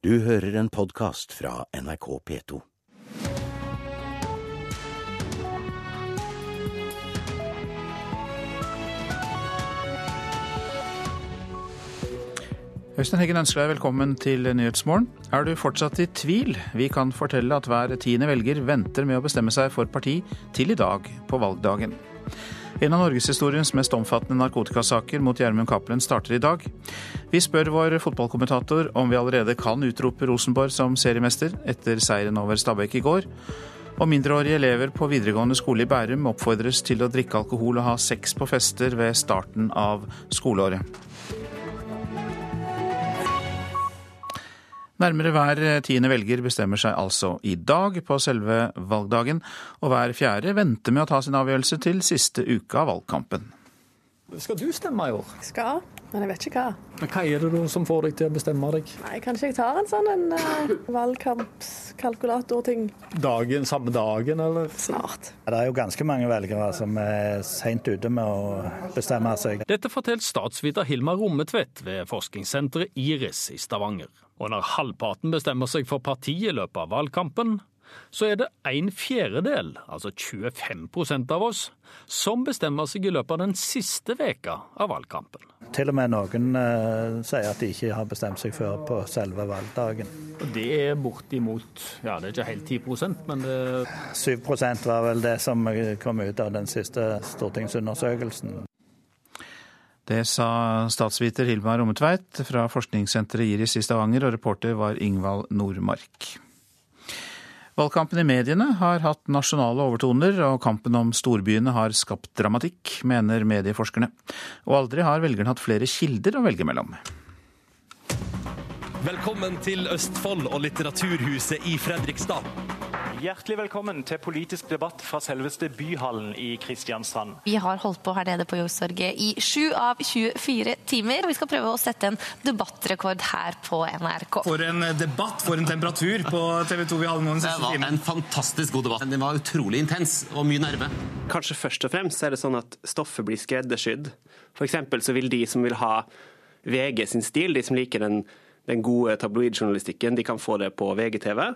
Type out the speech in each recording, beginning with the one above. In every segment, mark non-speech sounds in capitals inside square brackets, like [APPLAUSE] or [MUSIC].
Du hører en podkast fra NRK P2. Øystein Heggen ønsker deg velkommen til Nyhetsmorgen. Er du fortsatt i tvil? Vi kan fortelle at hver tiende velger venter med å bestemme seg for parti til i dag, på valgdagen. En av norgeshistoriens mest omfattende narkotikasaker mot Gjermund Cappelen starter i dag. Vi spør vår fotballkommentator om vi allerede kan utrope Rosenborg som seriemester etter seieren over Stabæk i går. Og mindreårige elever på videregående skole i Bærum oppfordres til å drikke alkohol og ha sex på fester ved starten av skoleåret. Nærmere hver tiende velger bestemmer seg altså i dag på selve valgdagen, og hver fjerde venter med å ta sin avgjørelse til siste uke av valgkampen. Skal du stemme i år? Skal, men jeg vet ikke hva. Men Hva er det da som får deg til å bestemme deg? Nei, Kanskje jeg tar en sånn en uh, valgkampskalkulator-ting Dagen, Samme dagen, eller? snart. Det er jo ganske mange velgere som er seint ute med å bestemme seg. Dette forteller statsviter Hilmar Rommetvedt ved forskningssenteret IRIS i Stavanger. Og når halvparten bestemmer seg for parti i løpet av valgkampen, så er det en fjerdedel, altså 25% av oss, som bestemmer seg i løpet av den siste veka av valgkampen. Til og med noen eh, sier at de ikke har bestemt seg før på selve valgdagen. Det er bortimot ja, det er ikke helt 10% men det 7% var vel det som kom ut av den siste stortingsundersøkelsen. Det sa statsviter Hilmar Rommetveit fra forskningssenteret Iris i Stavanger, og reporter var Ingvald Nordmark. Valgkampen i mediene har hatt nasjonale overtoner, og kampen om storbyene har skapt dramatikk, mener medieforskerne. Og aldri har velgerne hatt flere kilder å velge mellom. Velkommen til Østfold og Litteraturhuset i Fredrikstad. Hjertelig velkommen til politisk debatt fra selveste Byhallen i Kristiansand. Vi har holdt på her nede på Youngstorget i 7 av 24 timer. og Vi skal prøve å sette en debattrekord her på NRK. For en debatt, for en temperatur på TV 2 vi hadde nå den Det var en fantastisk god debatt. Den var utrolig intens og mye nerve. Kanskje først og fremst er det sånn at stoffet blir skreddersydd. F.eks. så vil de som vil ha VG sin stil, de som liker den, den gode tabloidjournalistikken, de kan få det på VGTV.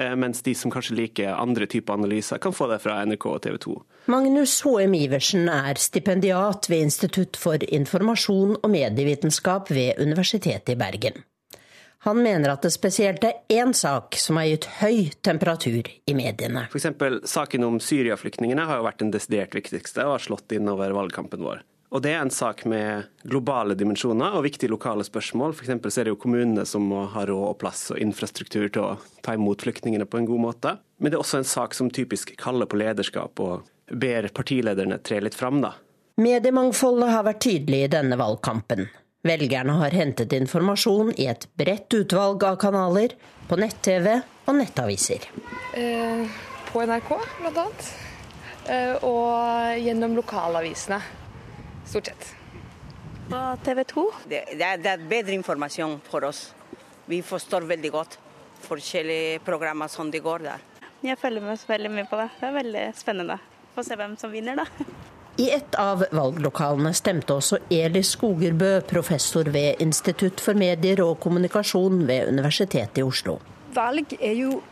Eh, Mens de som kanskje liker andre typer analyser, kan få det fra NRK og TV 2. Magnus H.M. Iversen er stipendiat ved Institutt for informasjon og medievitenskap ved Universitetet i Bergen. Han mener at det spesielt er én sak som har gitt høy temperatur i mediene. F.eks. saken om Syria-flyktningene har jo vært den desidert viktigste og har slått inn over valgkampen vår. Og det er en sak med globale dimensjoner og viktige lokale spørsmål. F.eks. så er det jo kommunene som må ha råd og plass og infrastruktur til å ta imot flyktningene på en god måte. Men det er også en sak som typisk kaller på lederskap og ber partilederne tre litt fram, da. Mediemangfoldet har vært tydelig i denne valgkampen. Velgerne har hentet informasjon i et bredt utvalg av kanaler, på nett-TV og nettaviser. Eh, på NRK, blant annet. Eh, og gjennom lokalavisene, stort sett. På TV 2. Det, det, er, det er bedre informasjon for oss. Vi forstår veldig godt forskjellige programmer som det går der. Jeg følger med veldig mye på det. Det er veldig spennende. Få se hvem som vinner, da. I et av valglokalene stemte også Eli Skogerbø, professor ved Institutt for medier og kommunikasjon ved Universitetet i Oslo. Valg er jo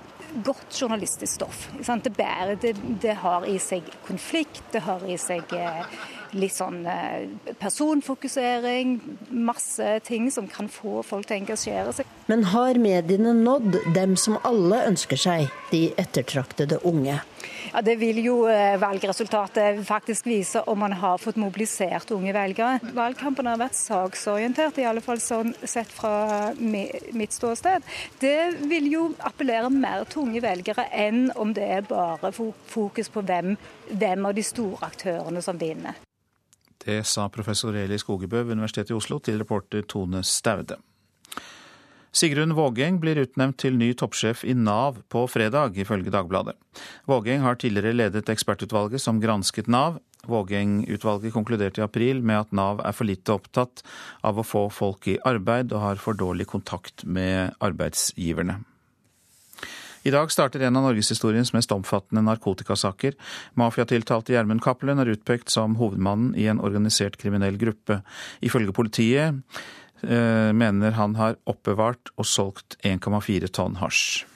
godt journalistisk stoff. sant? Det, bærer, det, det har i seg konflikt, det har i seg eh, litt sånn eh, personfokusering. Masse ting som kan få folk til å engasjere seg. Men har mediene nådd dem som alle ønsker seg, de ettertraktede unge? Ja, Det vil jo eh, valgresultatet faktisk vise om man har fått mobilisert unge velgere. Valgkampen har vært saksorientert, i alle fall sånn sett fra mitt ståsted. Det vil jo appellere mer til unge velgere enn om det er bare fokus på hvem, hvem av de store aktørene som vinner. Det sa professor Eli Skogebø ved Universitetet i Oslo til reporter Tone Staude. Sigrun Vågeng blir utnevnt til ny toppsjef i Nav på fredag, ifølge Dagbladet. Vågeng har tidligere ledet ekspertutvalget som gransket Nav. Vågeng-utvalget konkluderte i april med at Nav er for lite opptatt av å få folk i arbeid og har for dårlig kontakt med arbeidsgiverne. I dag starter en av norgeshistoriens mest omfattende narkotikasaker. Mafiatiltalte Gjermund Cappelen er utpekt som hovedmannen i en organisert kriminell gruppe. Ifølge politiet eh, mener han har oppbevart og solgt 1,4 tonn hasj.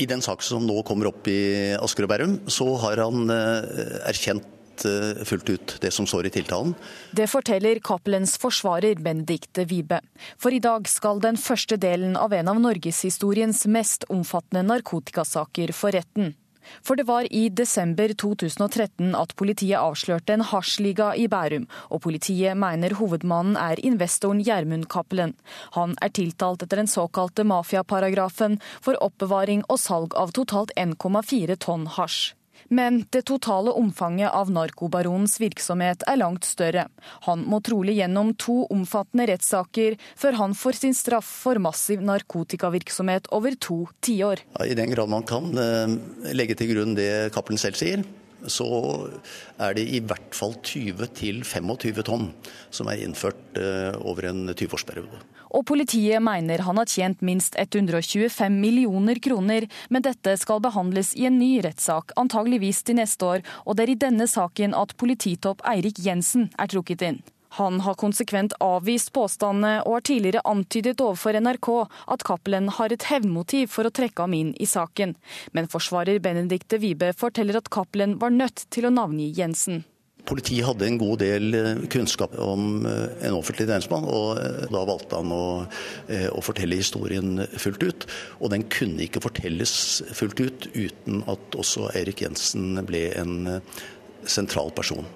I den saken som nå kommer opp i Asker og Bærum, så har han eh, erkjent eh, fullt ut det som står i tiltalen. Det forteller Cappelens forsvarer Benedicte Wibe. For i dag skal den første delen av en av norgeshistoriens mest omfattende narkotikasaker for retten. For det var i desember 2013 at politiet avslørte en hasjliga i Bærum, og politiet mener hovedmannen er investoren Gjermund Cappelen. Han er tiltalt etter den såkalte mafiaparagrafen for oppbevaring og salg av totalt 1,4 tonn hasj. Men det totale omfanget av narkobaronens virksomhet er langt større. Han må trolig gjennom to omfattende rettssaker før han får sin straff for massiv narkotikavirksomhet over to tiår. I den grad man kan eh, legge til grunn det Cappelen selv sier, så er det i hvert fall 20-25 tonn som er innført eh, over en 20-årsperiode. Og politiet mener han har tjent minst 125 millioner kroner, men dette skal behandles i en ny rettssak, antageligvis til neste år, og det er i denne saken at polititopp Eirik Jensen er trukket inn. Han har konsekvent avvist påstandene og har tidligere antydet overfor NRK at Cappelen har et hevnmotiv for å trekke ham inn i saken. Men forsvarer Benedicte Wibe forteller at Cappelen var nødt til å navngi Jensen. Politiet hadde en god del eh, kunnskap om eh, en offentlig tjenestemann, og eh, da valgte han å, å, fortelle historien fullt ut. Og den kunne ikke fortelles fullt ut uten at også Erik Jensen ble en sentral person.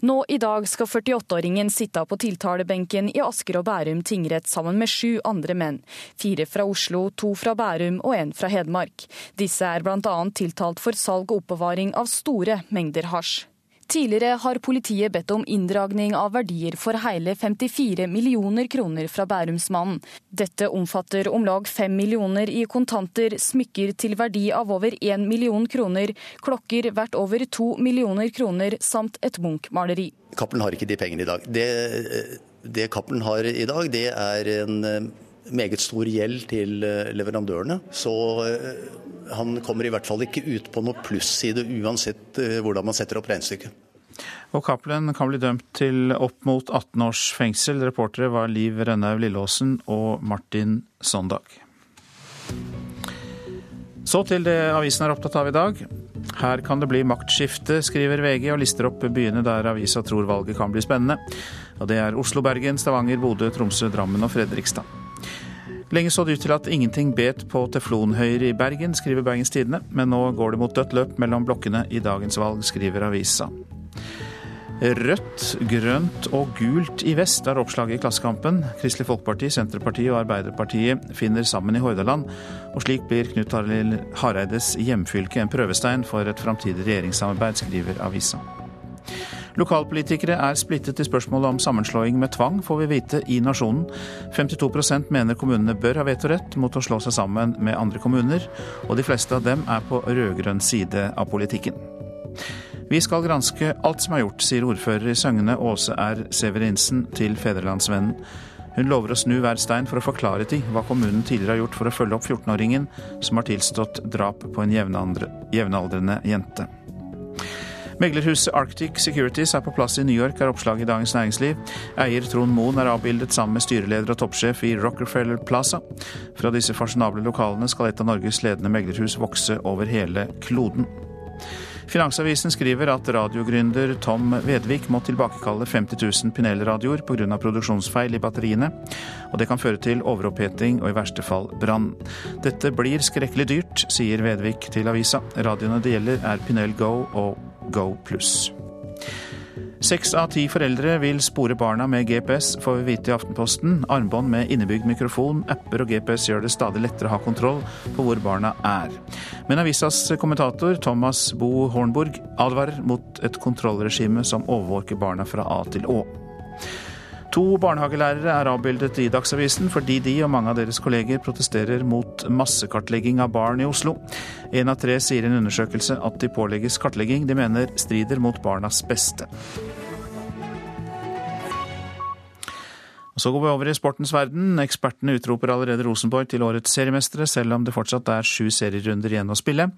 Nå i dag skal 48-åringen sitte på tiltalebenken i Asker og Bærum tingrett sammen med sju andre menn. Fire fra Oslo, to fra Bærum og en fra Hedmark. Disse er bl.a. tiltalt for salg og oppbevaring av store mengder hasj. Tidligere har politiet bedt om inndragning av verdier for hele 54 millioner kroner fra Bærumsmannen. Dette omfatter om lag 5 millioner i kontanter, smykker til verdi av over 1 million kroner, klokker verdt over 2 millioner kroner samt et Munch-maleri. Cappelen har ikke de pengene i dag. Det, det Cappelen har i dag, det er en eh, meget stor gjeld til eh, leverandørene. Så eh, han kommer i hvert fall ikke ut på noe plusside uansett eh, hvordan man setter opp regnestykket. Og Cappelen kan bli dømt til opp mot 18 års fengsel. Reportere var Liv Rønnaug Lillåsen og Martin Sondag. Så til det avisen er opptatt av i dag. Her kan det bli maktskifte, skriver VG og lister opp byene der avisa tror valget kan bli spennende. Og det er Oslo, Bergen, Stavanger, Bodø, Tromsø, Drammen og Fredrikstad. Lenge så det ut til at ingenting bet på teflonhøyre i Bergen, skriver Bergens Tidende, men nå går det mot dødt løp mellom blokkene i dagens valg, skriver avisa. Rødt, grønt og gult i vest er oppslaget i Klassekampen. Kristelig Folkeparti, Senterpartiet og Arbeiderpartiet finner sammen i Hordaland, og slik blir Knut Arild Hareides hjemfylke en prøvestein for et framtidig regjeringssamarbeid, skriver avisa. Lokalpolitikere er splittet i spørsmålet om sammenslåing med tvang, får vi vite i Nasjonen. 52% mener kommunene bør ha vetorett mot å slå seg sammen med andre kommuner, og de fleste av dem er på rød-grønn side av politikken. Vi skal granske alt som er gjort, sier ordfører i Søgne Åse R. Severinsen til Fedrelandsvennen. Hun lover å snu hver stein for å få klarhet i hva kommunen tidligere har gjort for å følge opp 14-åringen som har tilstått drap på en jevnaldrende jente. Meglerhuset Arctic Securities er på plass i New York, er oppslaget i Dagens Næringsliv. Eier Trond Moen er avbildet sammen med styreleder og toppsjef i Rockefeller Plaza. Fra disse fasjonable lokalene skal et av Norges ledende meglerhus vokse over hele kloden. Finansavisen skriver at radiogründer Tom Vedvik må tilbakekalle 50 000 Pinel-radioer pga. produksjonsfeil i batteriene. Og det kan føre til overoppheting og i verste fall brann. Dette blir skrekkelig dyrt, sier Vedvik til avisa. Radioene det gjelder er Pinel Go og Go pluss. Seks av ti foreldre vil spore barna med GPS, får vi vite i Aftenposten. Armbånd med innebygd mikrofon, apper og GPS gjør det stadig lettere å ha kontroll på hvor barna er. Men avisas kommentator Thomas Bo Hornburg advarer mot et kontrollregime som overvåker barna fra A til Å. To barnehagelærere er avbildet i Dagsavisen fordi de og mange av deres kolleger protesterer mot massekartlegging av barn i Oslo. En av tre sier i en undersøkelse at de pålegges kartlegging de mener strider mot barnas beste. Så går vi over i sportens verden. Ekspertene utroper allerede Rosenborg til årets seriemestere, selv om det fortsatt er sju serierunder igjen å spille.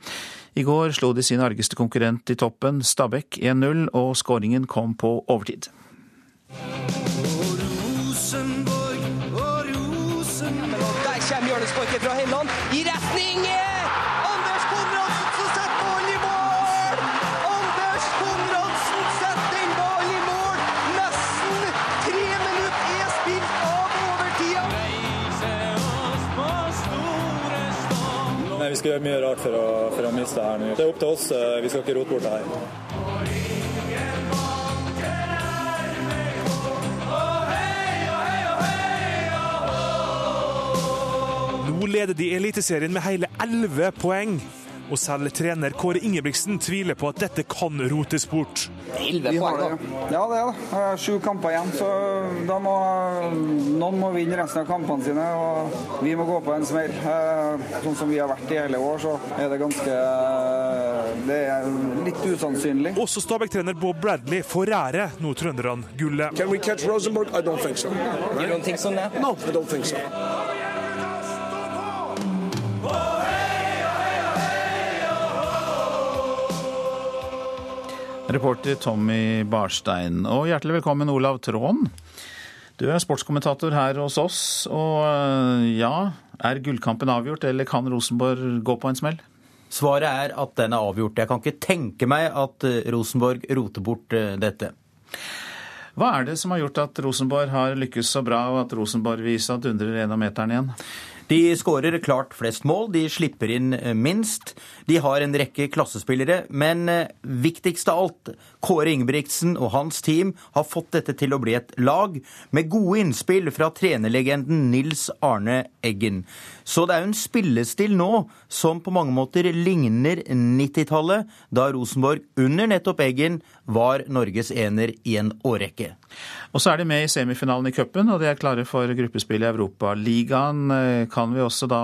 I går slo de sin argeste konkurrent i toppen, Stabæk, 1-0, og skåringen kom på overtid. Helland i retning Anders Konradsen som setter ballen i mål! Anders Konradsen setter den ballen i mål! Nesten tre minutter er spilt av overtida. Nei, Vi skal gjøre mye rart for å, for å miste det her nå. Det er opp til oss. eh, Vi skal ikke rote bort det her. Nå leder de Eliteserien med hele elleve poeng. Og selv trener Kåre Ingebrigtsen tviler på at dette kan rotes bort. Elleve poeng, da? Ja, det er det. Det Sju kamper igjen, så da må noen må vinne resten av kampene sine. Og vi må gå på en smell. Eh, Sånn som vi har vært i hele år, så er det ganske eh, Det er litt usannsynlig. Også Stabæk-trener Bob Bradley forærer nå trønderne gullet. Kan vi catch Rosenborg? I don't think so. You don't think so now? No, I don't think so. Reporter Tommy Barstein. Og hjertelig velkommen, Olav Tråen. Du er sportskommentator her hos oss. Og øh, ja, er gullkampen avgjort, eller kan Rosenborg gå på en smell? Svaret er at den er avgjort. Jeg kan ikke tenke meg at eh, Rosenborg roter bort eh, dette. Hva er det som har gjort at Rosenborg har lykkes så bra, og at Rosenborg visa dundrer gjennom meteren igjen? De skårer klart flest mål, de slipper inn minst. De har en rekke klassespillere, men eh, viktigst av alt, Kåre Ingebrigtsen og hans team har fått dette til å bli et lag med gode innspill fra trenerlegenden Nils Arne Eggen. Så det er jo en spillestil nå som på mange måter ligner 90-tallet, da Rosenborg under nettopp Eggen var Norges ener i en årrekke. Og så er de med i semifinalen i cupen, og de er klare for gruppespill i Europaligaen. Eh, Kan vi også da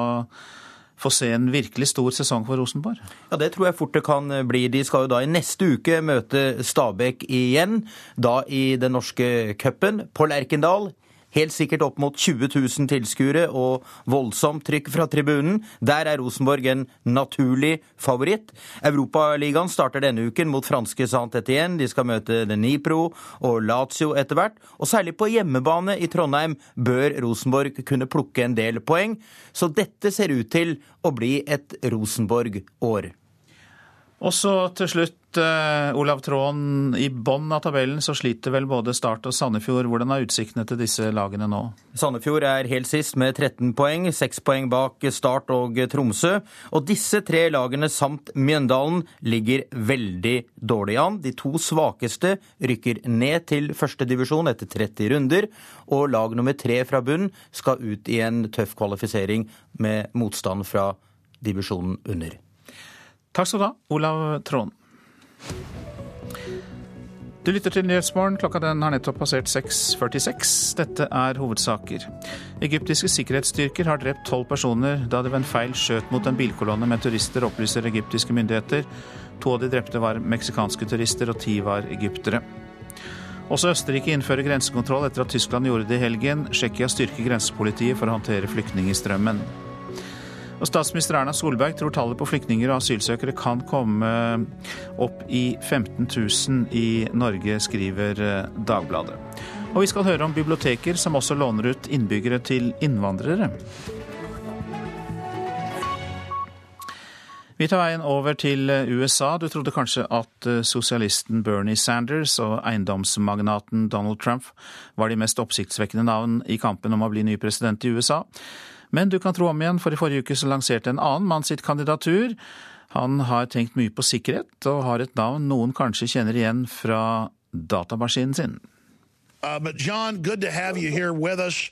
få se en virkelig stor sesong for Rosenborg? Ja, Det tror jeg fort det kan bli. De skal jo da i neste uke møte Stabæk igjen. Da i den norske cupen på Lerkendal. Helt sikkert opp mot 20 000 tilskuere og voldsomt trykk fra tribunen. Der er Rosenborg en naturlig favoritt. Europaligaen starter denne uken mot franske Saint-Etienne. De skal møte Dnipro og Lazio etter hvert. Og særlig på hjemmebane i Trondheim bør Rosenborg kunne plukke en del poeng. Så dette ser ut til å bli et Rosenborg-år. Og så til slutt, eh, Olav Tråen. I bånn av tabellen så sliter vel både Start og Sandefjord. Hvordan er utsiktene til disse lagene nå? Sandefjord er helt sist med 13 poeng, 6 poeng bak Start og Tromsø. Og disse tre lagene samt Mjøndalen ligger veldig dårlig an. De to svakeste rykker ned til førstedivisjon etter 30 runder. Og lag nummer tre fra bunn skal ut i en tøff kvalifisering med motstand fra divisjonen under. Takk skal du ha, Olav Trond. Du lytter til Nyhetsmorgen. Klokka den har nettopp passert 6.46. Dette er hovedsaker. Egyptiske sikkerhetsstyrker har drept tolv personer da de ved en feil skjøt mot en bilkolonne med turister, opplyser egyptiske myndigheter. To av de drepte var meksikanske turister, og ti var egyptere. Også Østerrike innfører grensekontroll etter at Tyskland gjorde det i helgen. Tsjekkia styrker grensepolitiet for å håndtere flyktningstrømmen. Og Statsminister Erna Solberg tror tallet på flyktninger og asylsøkere kan komme opp i 15 000 i Norge, skriver eh, Dagbladet. Og vi skal høre om biblioteker som også låner ut innbyggere til innvandrere. Vi tar veien over til eh, USA. Du trodde kanskje at eh, sosialisten Bernie Sanders og eiendomsmagnaten Donald Trump var de mest oppsiktsvekkende navn i kampen om å bli ny president i USA. Men du kan tro om igjen, for i forrige uke så lanserte en annen mann sitt kandidatur. Han har tenkt mye på sikkerhet, og har et navn noen kanskje kjenner igjen fra datamaskinen sin. Uh, but John, good to have you here with us.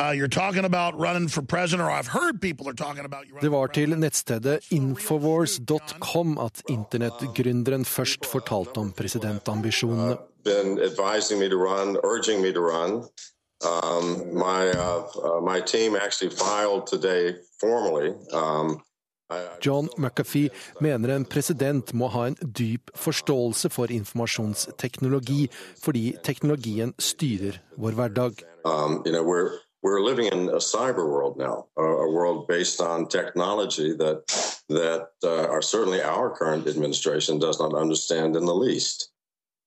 Uh, you're talking about running for president, or I've heard people are talking about you. Det var til nettstedet infowars.com at internettgründeren først fortalte om presidentambisjonene. Been advising me to run, urging me to run. Um, my uh, uh, my team actually filed today formally. Um, John McAfee mener en president må ha en dyp forståelse for informasjonsteknologi, fordi teknologien styrer vår hverdag. um, you know, we're we're living in a cyber world now, a, a world based on technology that that uh, are certainly our current administration does not understand in the least.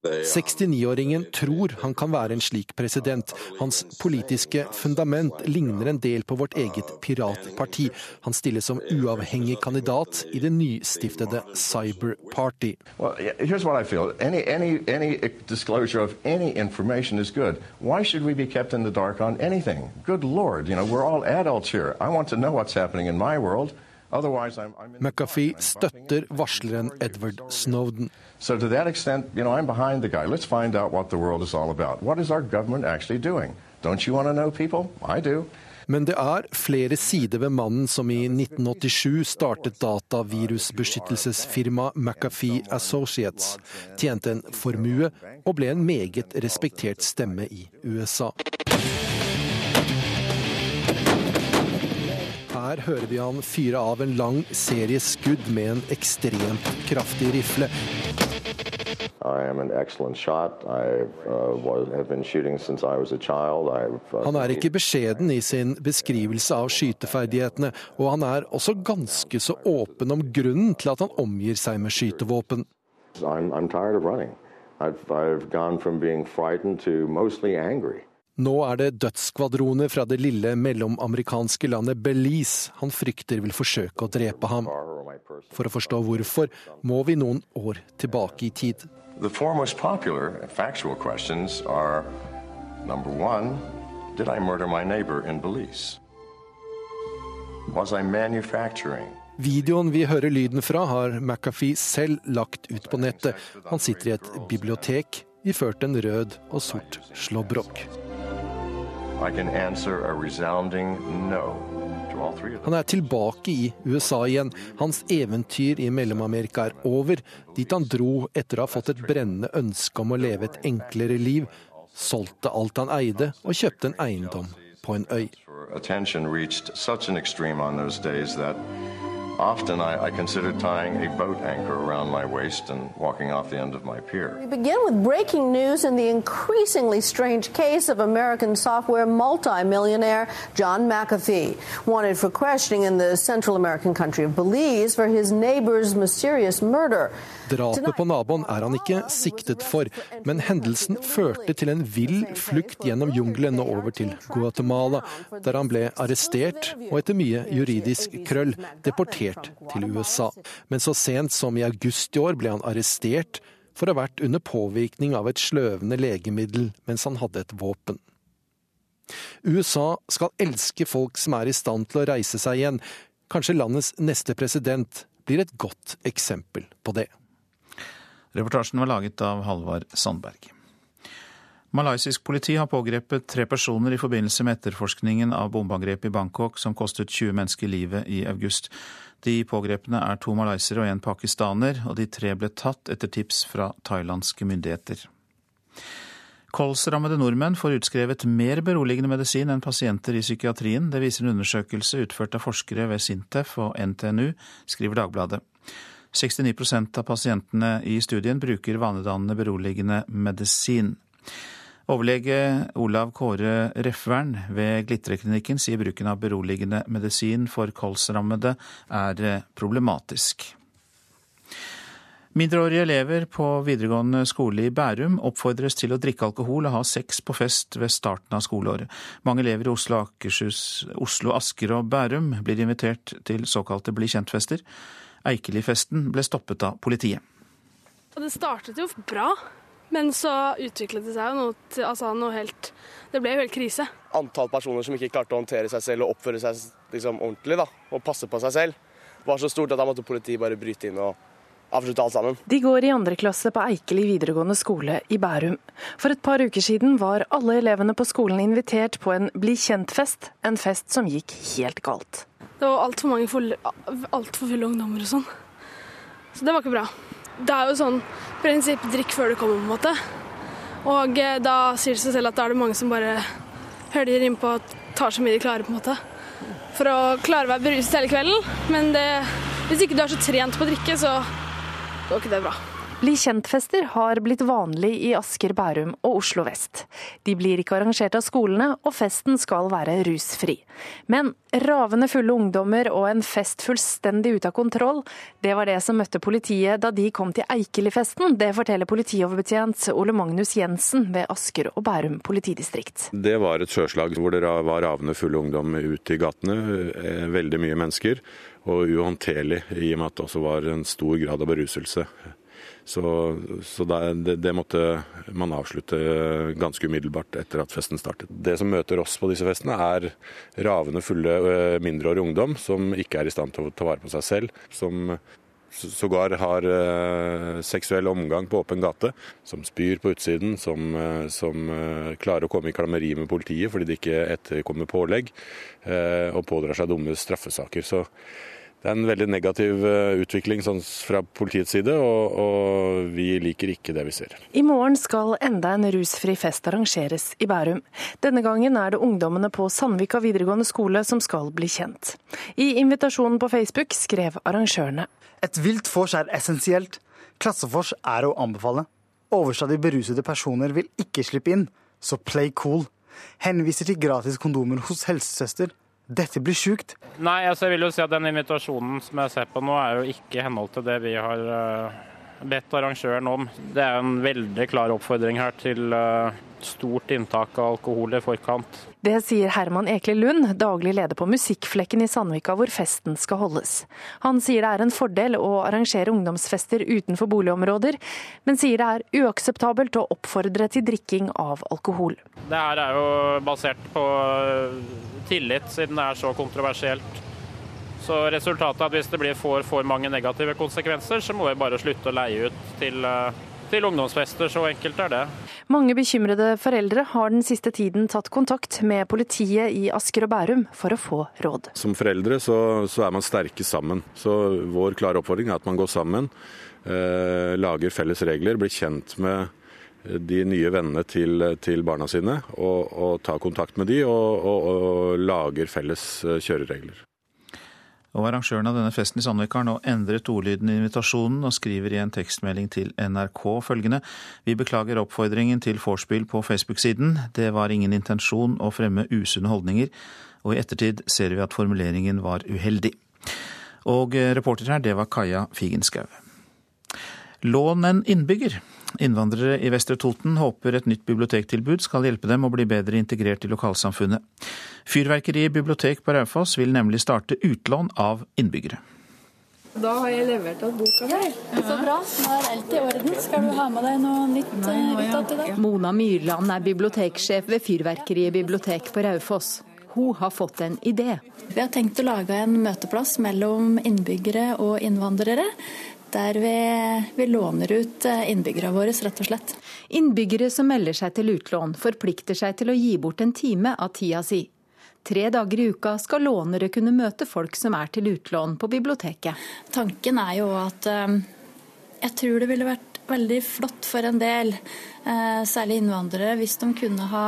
69-åringen tror han kan være en slik president. Hans politiske fundament ligner en del på vårt eget piratparti. Han stiller som uavhengig kandidat i det nystiftede Cyber Party. Well, yeah, here's what I feel. Any, any, any disclosure of any information is good. Why should we be kept in the dark on anything? Good Lord, you know, we're all adults here. I want to know what's happening in my world. Otherwise, I'm, I'm in McAfee støtter varsleren Edward Snowden. So to that extent, you know, I'm behind the guy. Let's find out what the world is all about. What is our government actually doing? Don't you want to know, people? I do. Men det er flere sider ved mannen som i 1987 startet datavirusbeskyttelsesfirmaet McAfee Associates, tjente en formue og ble en meget respektert stemme i USA. Her hører vi han fyre av en lang serie skudd med en ekstremt kraftig rifle. Uh, uh, Han er ikke beskjeden i sin beskrivelse av skyteferdighetene, og han er også ganske så åpen om grunnen til at han omgir seg med skytevåpen. I'm, I'm tired of running. I've, I've gone from being frightened to mostly angry. Nå er det dødsskvadroner fra det lille mellomamerikanske landet Belize han frykter vil forsøke å drepe ham. For å forstå hvorfor må vi noen år tilbake i tid. Videoen vi hører lyden fra, har McAfee selv lagt ut på nettet. Han sitter i et bibliotek iført en rød og sort slåbrok. No. Han er tilbake i USA igjen. Hans eventyr i Mellom-Amerika er over, dit han dro etter å ha fått et brennende ønske om å leve et enklere liv, solgte alt han eide og kjøpte en eiendom på en øy. Often I, I considered tying a boat anchor around my waist and walking off the end of my pier. We begin with breaking news in the increasingly strange case of American software multimillionaire John McAfee, wanted for questioning in the Central American country of Belize for his neighbor's mysterious murder. Drapet på naboen er han ikke siktet for, men hendelsen førte til en vill flukt gjennom jungelen og over til Guatemala, der han ble arrestert og etter mye juridisk krøll deportert til USA. Men så sent som i august i år ble han arrestert for å ha vært under påvirkning av et sløvende legemiddel mens han hadde et våpen. USA skal elske folk som er i stand til å reise seg igjen. Kanskje landets neste president blir et godt eksempel på det. Reportasjen var laget av Halvard Sandberg. Malaysisk politi har pågrepet tre personer i forbindelse med etterforskningen av bombeangrepet i Bangkok som kostet 20 mennesker livet i august. De pågrepne er to malaysere og en pakistaner, og de tre ble tatt etter tips fra thailandske myndigheter. Kolsrammede nordmenn får utskrevet mer beroligende medisin enn pasienter i psykiatrien. Det viser en undersøkelse utført av forskere ved Sintef og NTNU, skriver Dagbladet. 69% av pasientene i studien bruker vanedannende beroligende medisin. Overlege Olav Kåre Refvern ved Glitreklinikken sier bruken av beroligende medisin for kolsrammede er problematisk. Mindreårige elever på videregående skole i Bærum oppfordres til å drikke alkohol og ha sex på fest ved starten av skoleåret. Mange elever i Oslo, Akershus, Oslo, Asker og Bærum blir invitert til såkalte bli kjent-fester. Eikeli-festen ble stoppet av politiet. Det startet jo bra, men så utviklet det seg jo noe, til, altså noe helt Det ble jo helt krise. Antall personer som ikke klarte å håndtere seg selv og oppføre seg liksom, ordentlig da, og passe på seg selv, var så stort at da måtte politiet bare bryte inn og avslutte alt sammen. De går i andre klasse på Eikeli videregående skole i Bærum. For et par uker siden var alle elevene på skolen invitert på en bli kjent-fest, en fest som gikk helt galt. Det var altfor mange fulle, alt for fulle ungdommer og sånn. Så det var ikke bra. Det er jo sånn prinsipp drikk før du kommer, på en måte. Og eh, da sier det seg selv at da er det mange som bare høljer innpå og tar så mye de klarer, på en måte. For å klare å være beruset hele kvelden. Men det, hvis ikke du er så trent på å drikke, så går ikke det bra. Bli kjent-fester har blitt vanlig i Asker, Bærum og Oslo vest. De blir ikke arrangert av skolene, og festen skal være rusfri. Men ravende fulle ungdommer og en fest fullstendig ute av kontroll, det var det som møtte politiet da de kom til Eikeli-festen. Det forteller politioverbetjent Ole Magnus Jensen ved Asker og Bærum politidistrikt. Det var et sjøslag hvor det var ravende fulle ungdom ute i gatene. eh, Veldig mye mennesker. Og uhåndterlig i og med at det også var en stor grad av beruselse. Så, så det, det, måtte man avslutte ganske umiddelbart etter at festen startet. Det som møter oss på disse festene, er ravende fulle eh, mindreårige ungdom som ikke er i stand til å ta vare på seg selv. Som sågar har uh, seksuell omgang på åpen gate. Som spyr på utsiden, som, uh, som klarer å komme i klammeri med politiet fordi de ikke etterkommer pålegg, og pådrar seg dumme straffesaker. Så det er en veldig negativ utvikling sånn fra politiets side, og, og, vi liker ikke det vi ser. I morgen skal enda en rusfri fest arrangeres i Bærum. Denne gangen er det ungdommene på Sandvika videregående skole som skal bli kjent. I invitasjonen på Facebook skrev arrangørene. Et vilt vors er essensielt. Klassefors er å anbefale. Overstadig berusede personer vil ikke slippe inn, så play cool. Henviser til gratis kondomer hos helsesøster. Dette blir sjukt. Nei, altså jeg vil jo si at den invitasjonen som jeg ser på nå, er jo ikke i henhold til det vi har uh, bedt arrangøren om. Det er en veldig klar oppfordring her til uh, stort inntak av alkohol i forkant. Det sier Herman Ekle Lund, daglig leder på Musikkflekken i Sandvika hvor festen skal holdes. Han sier det er en fordel å arrangere ungdomsfester utenfor boligområder, men sier det er uakseptabelt å oppfordre til drikking av alkohol. Det her er jo basert på tillit, siden det er så kontroversielt. Så resultatet er at hvis det blir for, for mange negative konsekvenser, så må vi bare slutte å leie ut til, til ungdomsfester. Så enkelt er det. Mange bekymrede foreldre har den siste tiden tatt kontakt med politiet i Asker og Bærum for å få råd. Som foreldre så, så er man sterke sammen. Så vår klare oppfordring er at man går sammen, eh, lager felles regler, blir kjent med de nye vennene til, til barna sine, og, og tar kontakt med de og, og, og lager felles kjøreregler. Og Arrangøren av denne festen i Sandvika har nå endret ordlyden i invitasjonen og skriver i en tekstmelding til NRK følgende Vi beklager oppfordringen til vorspiel på Facebook-siden. Det var ingen intensjon å fremme usunne holdninger, og i ettertid ser vi at formuleringen var uheldig. Og reporter her, det var Kaja Figenschou. Lån en innbygger. Innvandrere i Vestre Toten håper et nytt bibliotektilbud skal hjelpe dem å bli bedre integrert i lokalsamfunnet. Fyrverkeriet bibliotek på Raufoss vil nemlig starte utlån av innbyggere. Da har jeg levert av boka mi. Så bra. Nå er alt i orden. Skal du ha med deg noe nytt utad i dag? Mona Myrland er biblioteksjef ved Fyrverkeriet bibliotek på Raufoss. Hun har fått en idé. Vi har tenkt å lage en møteplass mellom innbyggere og innvandrere der vi, vi, låner ut innbyggerne våre, rett og slett. Innbyggere som melder seg til utlån, forplikter seg til å gi bort en time av tida si. Tre dager i uka skal lånere kunne møte folk som er til utlån på biblioteket. Tanken er jo at jeg tror det ville vært veldig flott for en del, særlig innvandrere, hvis de kunne ha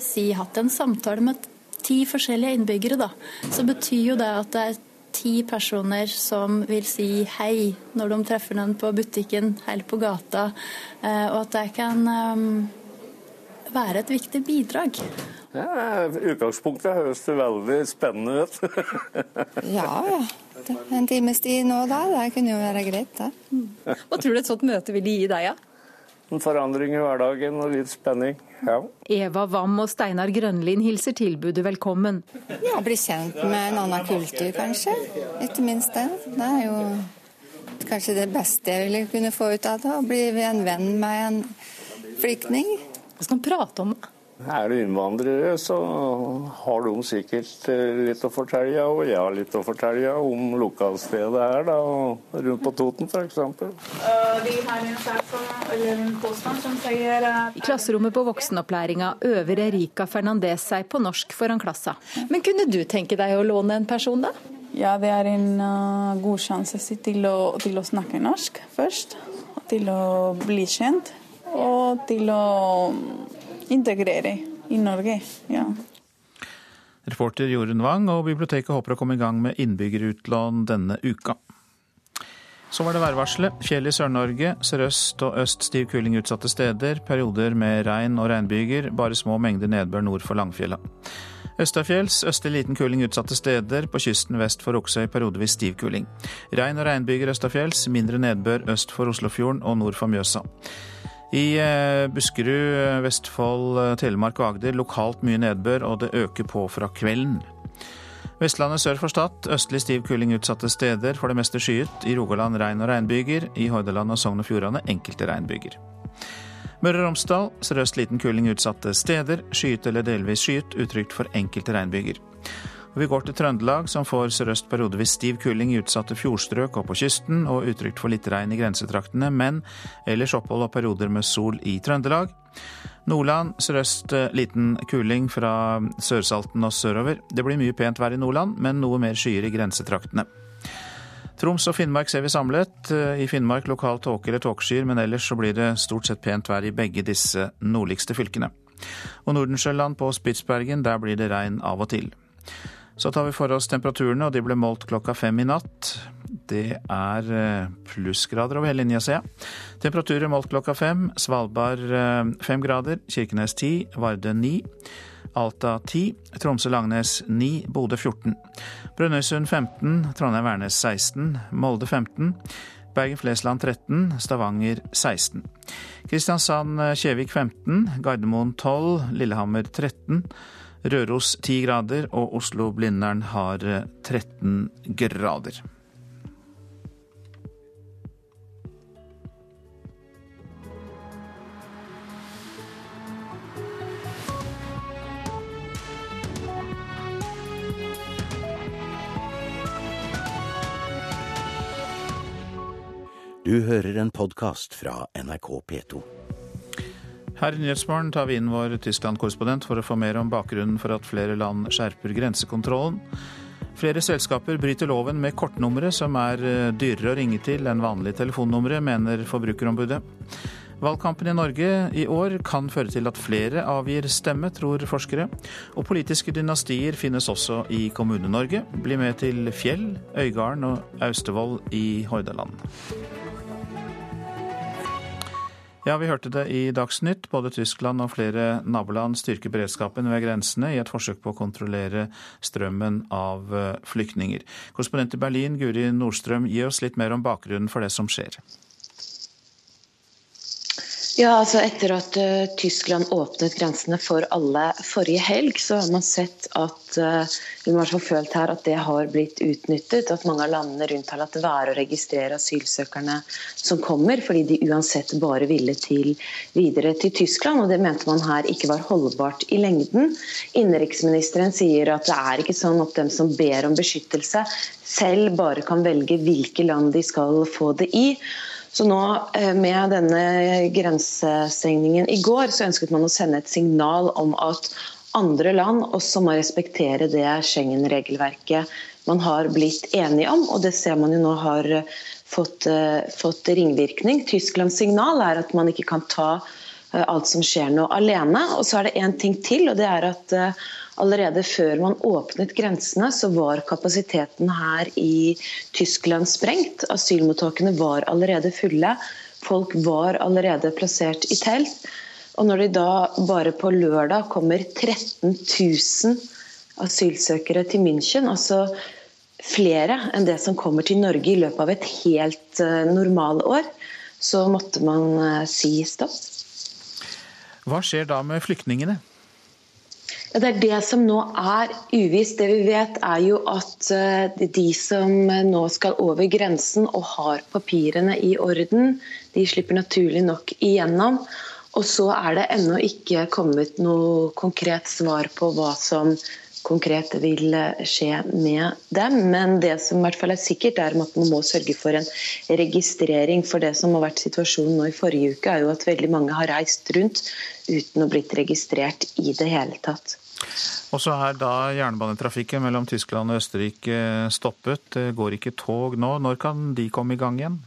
si, hatt en samtale med ti forskjellige innbyggere. Da. Så betyr jo det at det er ti personer som vil si hei når de treffer noen på butikken eller på gata, og at det kan være et viktig bidrag. Ja, Utgangspunktet høres veldig spennende ut. [LAUGHS] ja, ja. En times tid nå da, det kunne jo være greit, det. Hva tror du et sånt møte vil gi deg, ja? En forandring i hverdagen og litt spenning. Ja. Eva Wam og Steinar Grønlin hilser tilbudet velkommen. Ja, Bli kjent med en annen kultur, kanskje. Ikke minst det. Det er jo kanskje det beste jeg ville kunne få ut av det. Å bli en venn med en flyktning. Hva skal man prate om? Er du innvandrere, så har de sikkert litt å fortelle, og jeg har litt å fortelle om lokalstedet her, da, rundt på Toten f.eks. I klasserommet på voksenopplæringa øver Erika Fernandez seg på norsk foran klassa. Men kunne du tenke deg å låne en person, da? Ja, det er en uh, god sjanse til å, til å snakke norsk først. Til å bli kjent, og til å integrere i Norge. Ja. Reporter Jorunn Wang, og biblioteket håper å komme i gang med innbyggerutlån denne uka. Så var det værvarselet. Fjell i Sør-Norge. Sørøst og øst stiv kuling utsatte steder. Perioder med regn og regnbyger. Bare små mengder nedbør nord for Langfjella. Østafjells østlig liten kuling utsatte steder. På kysten vest for Oksøy periodevis stiv kuling. Regn og regnbyger østafjells. Mindre nedbør øst for Oslofjorden og nord for Mjøsa. I eh, Buskerud, Vestfold, Telemark og Agder lokalt mye nedbør, og det øker på fra kvelden. Vestlandet sør for Stad østlig stiv kuling utsatte steder, for det meste skyet. I Rogaland regn og regnbyger. I Hordaland og Sogn og Fjordane enkelte regnbyger. Møre og Romsdal sørøst liten kuling utsatte steder. Skyet eller delvis skyet, utrygt for enkelte regnbyger. Vi går til Trøndelag, som får sørøst periodevis stiv kuling i utsatte fjordstrøk og på kysten, og utrygt for litt regn i grensetraktene, men ellers opphold og perioder med sol i Trøndelag. Nordland sørøst liten kuling fra Sørsalten og sørover. Det blir mye pent vær i Nordland, men noe mer skyer i grensetraktene. Troms og Finnmark ser vi samlet. I Finnmark lokalt tåke eller tåkeskyer, men ellers så blir det stort sett pent vær i begge disse nordligste fylkene. Og Nordensjøland på Spitsbergen, der blir det regn av og til. Så tar vi for oss temperaturene, og de ble målt klokka fem i natt. Det er plussgrader over hele linja, ser jeg. Temperaturer målt klokka fem. Svalbard fem grader, Kirkenes ti, Vardø ni. Alta ti. Tromsø-Langnes ni. Bodø 14. Brønnøysund 15, Trondheim-Værnes 16, Molde 15, Bergen-Flesland 13, Stavanger 16. Kristiansand-Kjevik 15, Gardermoen 12, Lillehammer 13. Røros 10 grader, og Oslo-Blindern har 13 grader. Du hører en podkast fra NRK P2. Her i Nyhetsmorgen tar vi inn vår Tyskland-korrespondent for å få mer om bakgrunnen for at flere land skjerper grensekontrollen. Flere selskaper bryter loven med kortnumre som er dyrere å ringe til enn vanlige telefonnumre, mener Forbrukerombudet. Valgkampen i Norge i år kan føre til at flere avgir stemme, tror forskere. Og politiske dynastier finnes også i Kommune-Norge. Bli med til Fjell, Øygarden og Austevoll i Hordaland. Ja, vi hørte det i Dagsnytt. Både Tyskland og flere naboland styrker beredskapen ved grensene i et forsøk på å kontrollere strømmen av flyktninger. Korrespondent i Berlin, Guri Nordstrøm, gi oss litt mer om bakgrunnen for det som skjer. Ja, altså Etter at uh, Tyskland åpnet grensene for alle forrige helg, så har man sett at uh, vi har følt her at det har blitt utnyttet. At mange av landene rundt har latt være å registrere asylsøkerne som kommer, fordi de uansett bare ville til, videre til Tyskland. og Det mente man her ikke var holdbart i lengden. Innenriksministeren sier at det er ikke sånn at dem som ber om beskyttelse, selv bare kan velge hvilke land de skal få det i. Så nå med denne grensestengningen i går, så ønsket man å sende et signal om at andre land også må respektere det Schengen-regelverket man har blitt enige om. Og det ser man jo nå har fått, fått ringvirkning. Tysklands signal er at man ikke kan ta alt som skjer nå alene. Og så er det én ting til, og det er at allerede før man åpnet grensene, så var kapasiteten her i Tyskland sprengt. Asylmottakene var allerede fulle. Folk var allerede plassert i telt. Og når de da bare på lørdag kommer 13 000 asylsøkere til München, altså flere enn det som kommer til Norge i løpet av et helt normalår, så måtte man si stopp. Hva skjer da med flyktningene? Det er det som nå er uvisst. Det vi vet er jo at de som nå skal over grensen og har papirene i orden, de slipper naturlig nok igjennom. Og så er det ennå ikke kommet noe konkret svar på hva som konkret vil skje med dem. Men det som i hvert fall er sikkert, er at man må sørge for en registrering. For det som har vært situasjonen nå i forrige uke, er jo at veldig mange har reist rundt uten å blitt registrert i det hele tatt. Og så er da jernbanetrafikken mellom Tyskland og Østerrike stoppet. Det går ikke tog nå. Når kan de komme i gang igjen?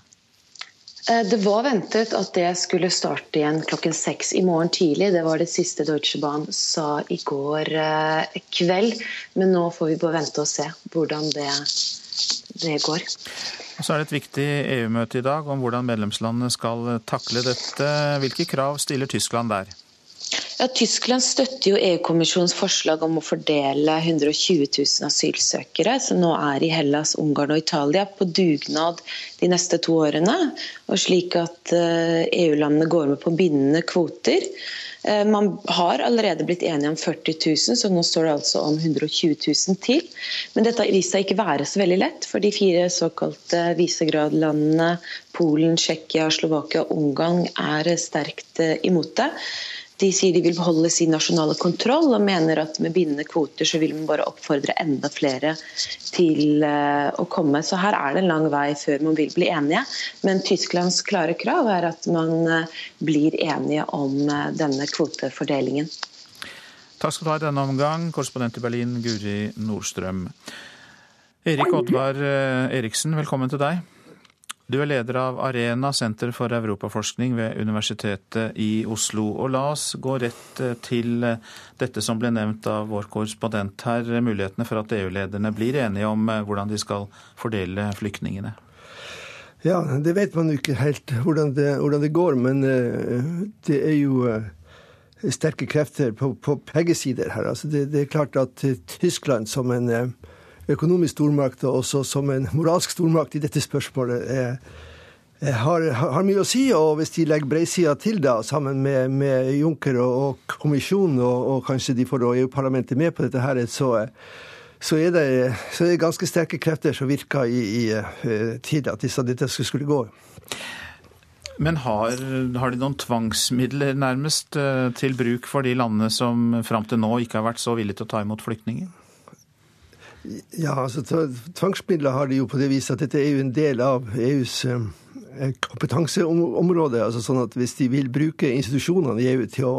Det var ventet at det skulle starte igjen klokken seks i morgen tidlig. Det var det siste Deutsche Bahn sa i går kveld. Men nå får vi bare vente og se hvordan det, det går. Og så er det et viktig EU-møte i dag om hvordan medlemslandene skal takle dette. Hvilke krav stiller Tyskland der? Ja, Tyskland støtter jo EU-kommisjonens forslag om å fordele 120 000 asylsøkere som nå er i Hellas, Ungarn og Italia, på dugnad de neste to årene. Og slik at EU-landene går med på bindende kvoter. Man har allerede blitt enige om 40 000, så nå står det altså om 120 000 til. Men dette vist seg ikke være så veldig lett, for de fire såkalte Visegrad-landene Polen, Tsjekkia, Slovakia og Ungarn er sterkt imot det. De sier de vil beholde sin nasjonale kontroll, og mener at med bindende kvoter så vil man bare oppfordre enda flere til å komme. Så her er det en lang vei før man vil bli enige. Men Tysklands klare krav er at man blir enige om denne kvotefordelingen. Takk skal du ha i denne omgang, korrespondent i Berlin Guri Nordstrøm. Erik Oddvar Eriksen, velkommen til deg. Du er leder av Arena senter for europaforskning ved Universitetet i Oslo. Og la oss gå rett til dette som ble nevnt av vår korrespondent her, mulighetene for at EU-lederne blir enige om hvordan de skal fordele flyktningene. Ja, det vet man jo ikke helt hvordan det, hvordan det går, men det er jo sterke krefter på, på begge sider her. Altså det, det, er klart at Tyskland som en økonomisk stormakt og også som en moralsk stormakt i dette spørsmålet er, er, har, har, mye å si. Og hvis de legger bredsida til da, sammen med, med Juncker og, og kommisjonen, og, og, kanskje de får EU-parlamentet med på dette, her, så, så, er det, så er det ganske sterke krefter som virker i, i til at disse, dette skulle gå. Men har, har, de noen tvangsmidler nærmest til bruk for de landene som fram til nå ikke har vært så villige til å ta imot flyktninger? Ja, altså Tvangsmidler har de jo på det viset at dette er jo en del av EUs kompetanseområde. altså sånn at Hvis de vil bruke institusjonene i EU til å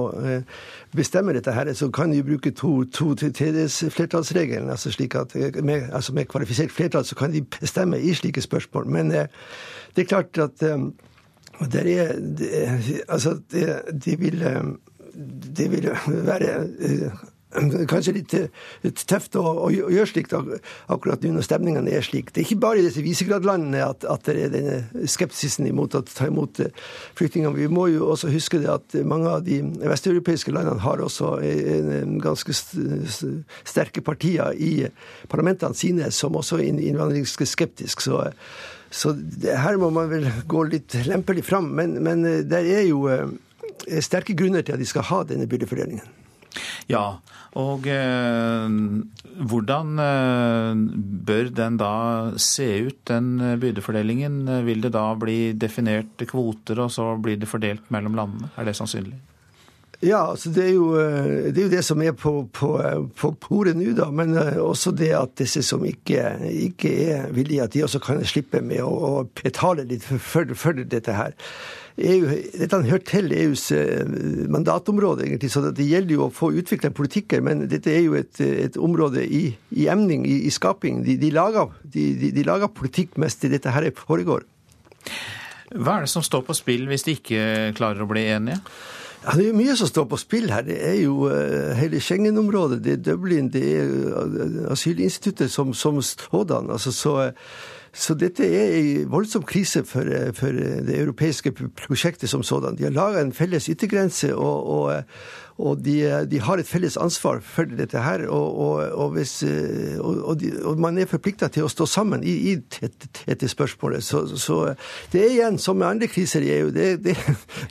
bestemme dette, her, så kan de bruke to, to tredjedelsflertallsregelen. Altså slik at med, altså med kvalifisert flertall så kan de bestemme i slike spørsmål. Men det er klart at det er, det, altså det, det, vil, det vil være [CLEARS THROAT] kanskje litt, litt tøft å, å, gjøre slikt akkurat nå når stemningene er slik. Det er ikke bare i disse Visegrad-landene at, at, det er denne skepsisen imot å ta imot flyktninger. Vi må jo også huske det at mange av de vesteuropeiske landene har også en ganske sterke partier i parlamentene sine som også er innvandringsskeptiske. Så, så her må man vel gå litt lempelig fram. Men, men det er jo sterke grunner til at de skal ha denne byrdefordelingen. Ja, og eh, hvordan eh, bør den da se ut, den byrdefordelingen? Vil det da bli definert kvoter, og så blir det fordelt mellom landene? Er det sannsynlig? Ja, altså det er, jo, det er jo det som er på, på, på bordet nå, da. Men også det at disse som ikke, ikke er villige, at de også kan slippe med å, å betale litt for, for dette her. EU, dette hører til EUs mandatområde, egentlig, så det gjelder jo å få utvikla politikker. Men dette er jo et, et område i, i, emning, i, i skaping. De, de, lager, de, de, lager, politikk mens dette her foregår. Hva er det som står på spill hvis de ikke klarer å bli enige? Ja, Det er jo mye som står på spill her. Det er jo uh, hele Schengen-området, det er Dublin, det er asylinstituttet som, som sådan. Altså, så... Så dette er en voldsom krise for, for det europeiske prosjektet som sådan. De har laga en felles yttergrense, og, og, og de, de, har et felles ansvar for dette her. Og, hvis, de, og man er forplikta til å stå sammen i, i dette spørsmålet. Så, så, det er igjen, som med andre kriser i EU, det, det,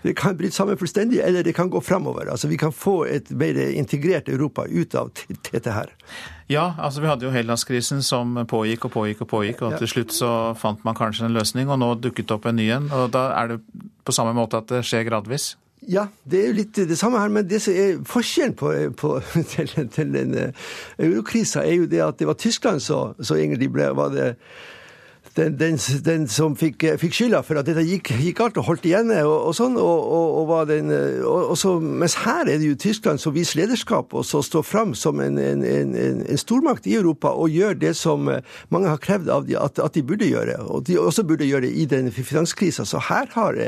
det kan bryte sammen fullstendig, eller det kan gå framover. Altså, vi kan få et mer integrert Europa ut av dette her. Ja, altså vi hadde jo Hellas-krisen som pågikk og pågikk og pågikk, og til slutt så fant man kanskje en løsning, og nå dukket det opp en ny en. Og da er det på samme måte at det skjer gradvis? Ja, det er jo litt det samme her, men det som er forskjellen på, på, [LAUGHS] til, til den eurokrisa, er jo det at det var Tyskland som egentlig ble var det den, den, den, som fikk, fikk, skylda for at dette gikk, gikk galt og holdt igjen og, og sånn. Og, og, og den, så, mens her er det jo Tyskland som viser lederskap og så står fram som en, en, en, stormakt i Europa og gjør det som mange har krevd av de, at, at, de burde gjøre. Og de også burde gjøre i den finanskrisa. Så her har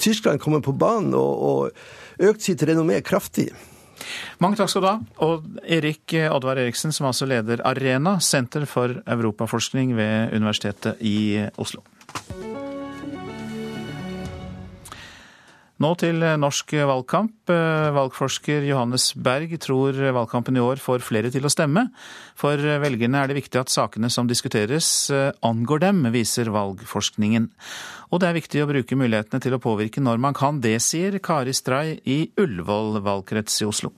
Tyskland kommet på banen og økt sitt renommé kraftig. Mange takk skal du ha. Og Erik Oddvar Eriksen, som altså leder Arena, Senter for europaforskning ved Universitetet i Oslo. Nå til norsk valgkamp. Valgforsker Johannes Berg tror valgkampen i år får flere til å stemme. For velgerne er det viktig at sakene som diskuteres angår dem, viser valgforskningen. Og det er viktig å bruke mulighetene til å påvirke når man kan. Det sier Kari Stray i Ullevål valgkrets i Oslo.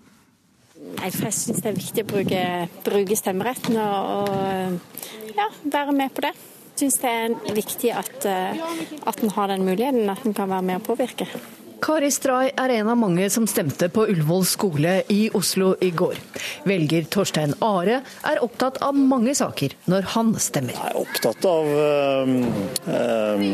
Jeg syns det er viktig å bruke, bruke stemmeretten og, og ja, være med på det. Jeg syns det er viktig at, at en har den muligheten, at en kan være med og påvirke. Kari Stray er en av mange som stemte på Ullevål skole i Oslo i går. Velger Torstein Are er opptatt av mange saker når han stemmer. Jeg er opptatt av øh, øh,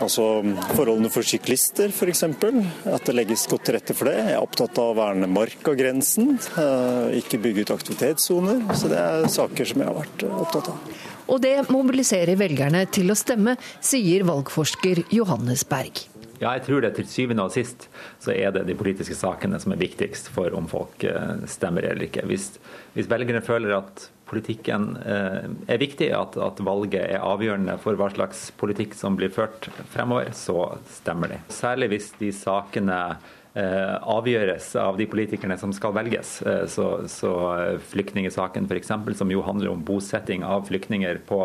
altså forholdene for syklister f.eks. At det legges godt til rette for det. Jeg er opptatt av å verne markagrensen, øh, ikke bygge ut aktivitetssoner. Så det er saker som jeg har vært opptatt av. Og det mobiliserer velgerne til å stemme, sier valgforsker Johannes Berg. Ja, jeg tror det til syvende og sist så er det de politiske sakene som er viktigst for om folk eh, stemmer eller ikke. Hvis, hvis velgerne føler at politikken eh, er viktig, at, at, valget er avgjørende for hva slags politikk som blir ført fremover, så stemmer de. Særlig hvis de sakene eh, avgjøres av de politikerne som skal velges. Så, så flyktningsaken f.eks., som jo handler om bosetting av flyktninger på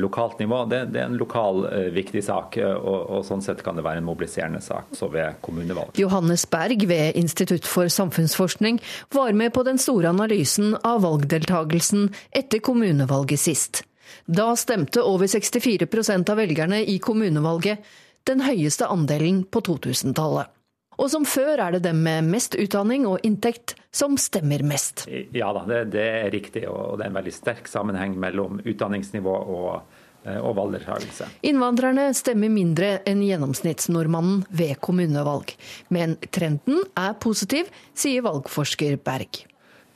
lokalt nivå, det, det, er en lokal eh, viktig sak. Eh, og, og, sånn sett kan det være en mobiliserende sak så ved kommunevalg. Johannes Berg ved Institutt for samfunnsforskning var med på den store analysen av valgdeltagelsen etter kommunevalget sist. Da stemte over 64% av velgerne i kommunevalget, den høyeste andelen på 2000-tallet. Og som før er det dem med mest utdanning og inntekt som stemmer mest. Ja da, det, det er riktig, og det er en veldig sterk sammenheng mellom utdanningsnivå og eh, og valgdeltakelse. Innvandrerne stemmer mindre enn gjennomsnittsnordmannen ved kommunevalg. Men trenden er positiv, sier valgforsker Berg.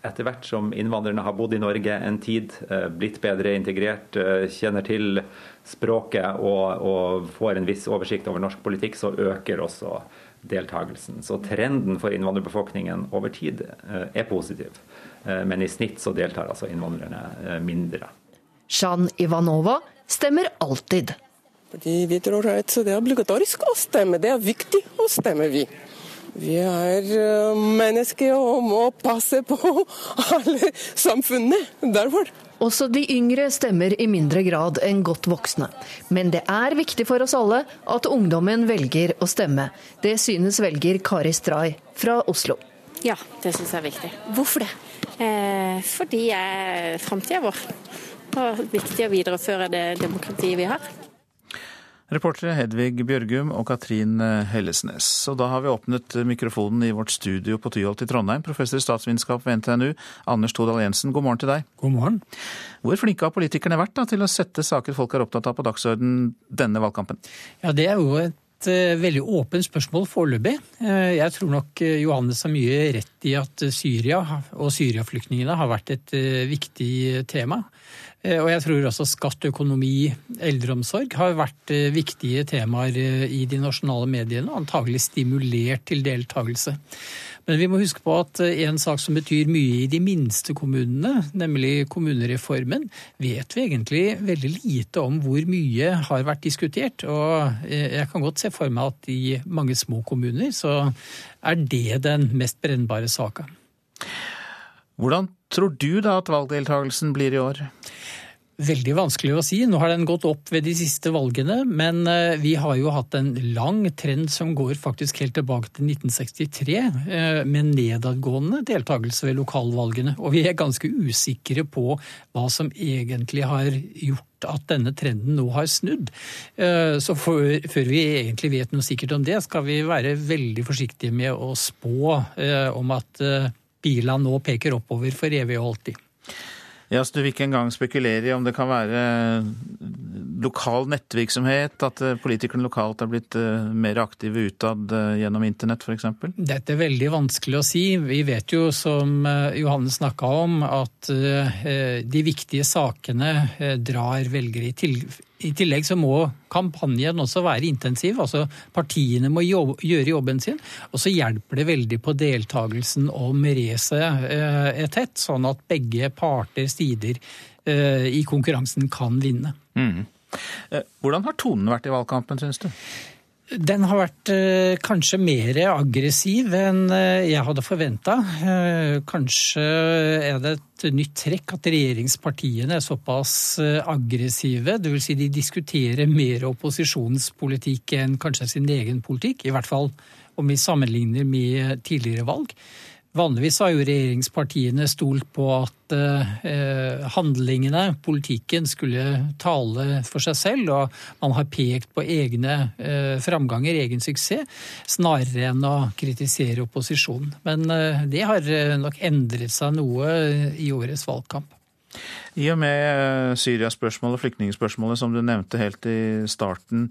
Etter hvert som innvandrerne har bodd i Norge en tid, eh, blitt bedre integrert, eh, kjenner til språket og, og får en viss oversikt over norsk politikk, så øker også deltakelsen. Så trenden for innvandrerbefolkningen over tid eh, er positiv. Eh, men i snitt så deltar altså innvandrerne eh, mindre. Shan Ivanova stemmer alltid. Fordi vi tror at det er obligatorisk å stemme. Det er viktig å stemme, vi. Vi er mennesker og må passe på [LAUGHS] alle samfunnet. Derfor. Også de yngre stemmer i mindre grad enn godt voksne. Men det er viktig for oss alle at ungdommen velger å stemme. Det synes velger Kari Stray fra Oslo. Ja, det syns jeg er viktig. Hvorfor det? Eh, fordi det er framtida vår. Er viktig å videreføre det demokratiet vi har. Reportere Hedvig Bjørgum og Katrin eh, Hellesnes. Og da har vi åpnet mikrofonen i vårt studio på Tyholt i Trondheim. Professor i statsvitenskap ved NTNU, Anders Todal Jensen, god morgen til deg. God morgen. Hvor flinke har politikerne vært da, til å sette saker folk er opptatt av på dagsorden denne valgkampen? Ja, Det er jo et eh, veldig åpent spørsmål foreløpig. Eh, jeg tror nok Johannes har mye rett i at Syria og Syriaflyktningene har vært et viktig tema. Eh, og jeg tror også skatt, økonomi, eldreomsorg har vært eh, viktige temaer eh, i de nasjonale mediene, og antagelig stimulert til deltakelse. Men vi må huske på at en sak som betyr mye i de minste kommunene, nemlig kommunereformen, vet vi egentlig veldig lite om hvor mye har vært diskutert. Og jeg kan godt se for meg at i mange små kommuner så er det den mest brennbare saka. Hvordan tror du da at valgdeltakelsen blir i år? Veldig vanskelig å si. Nå har den gått opp ved de siste valgene, men eh, vi har jo hatt en lang trend som går faktisk helt tilbake til 1963, eh, med nedadgående deltakelse ved lokalvalgene. Og vi er ganske usikre på hva som egentlig har gjort at denne trenden nå har snudd. Eh, så før vi egentlig vet noe sikkert om det, skal vi være veldig forsiktige med å spå om at pila nå peker oppover for evig og alltid. Ja, så Du vil ikke engang spekulere i om det kan være lokal nettvirksomhet? At eh, politikerne lokalt er blitt eh, mer aktive utad eh, gjennom internett f.eks.? Dette er veldig vanskelig å si. Vi vet jo, som Johanne snakka om, at de viktige sakene drar velgere i i tillegg så må kampanjen også være intensiv. altså Partiene må jobbe, gjøre jobben sin. Og så hjelper det veldig på deltakelsen om racet er tett, sånn at begge parter, sider, i konkurransen kan vinne. Mm. Hvordan har tonen vært i valgkampen, syns du? Den har vært eh, kanskje mer aggressiv enn eh, jeg hadde forventa. Eh, kanskje er det et nytt trekk at regjeringspartiene er såpass eh, aggressive. Dvs. Si de diskuterer mer opposisjonens politikk enn kanskje sin egen politikk. I hvert fall om vi sammenligner med tidligere valg. Vanligvis har jo regjeringspartiene stolt på at eh, handlingene, politikken, skulle tale for seg selv, og man har pekt på egne eh, framganger, egen suksess, snarere enn å kritisere opposisjonen. Men eh, det har eh, nok endret seg noe i årets valgkamp. I og med eh, Syria-spørsmålet og flyktningspørsmålet som du nevnte helt i starten,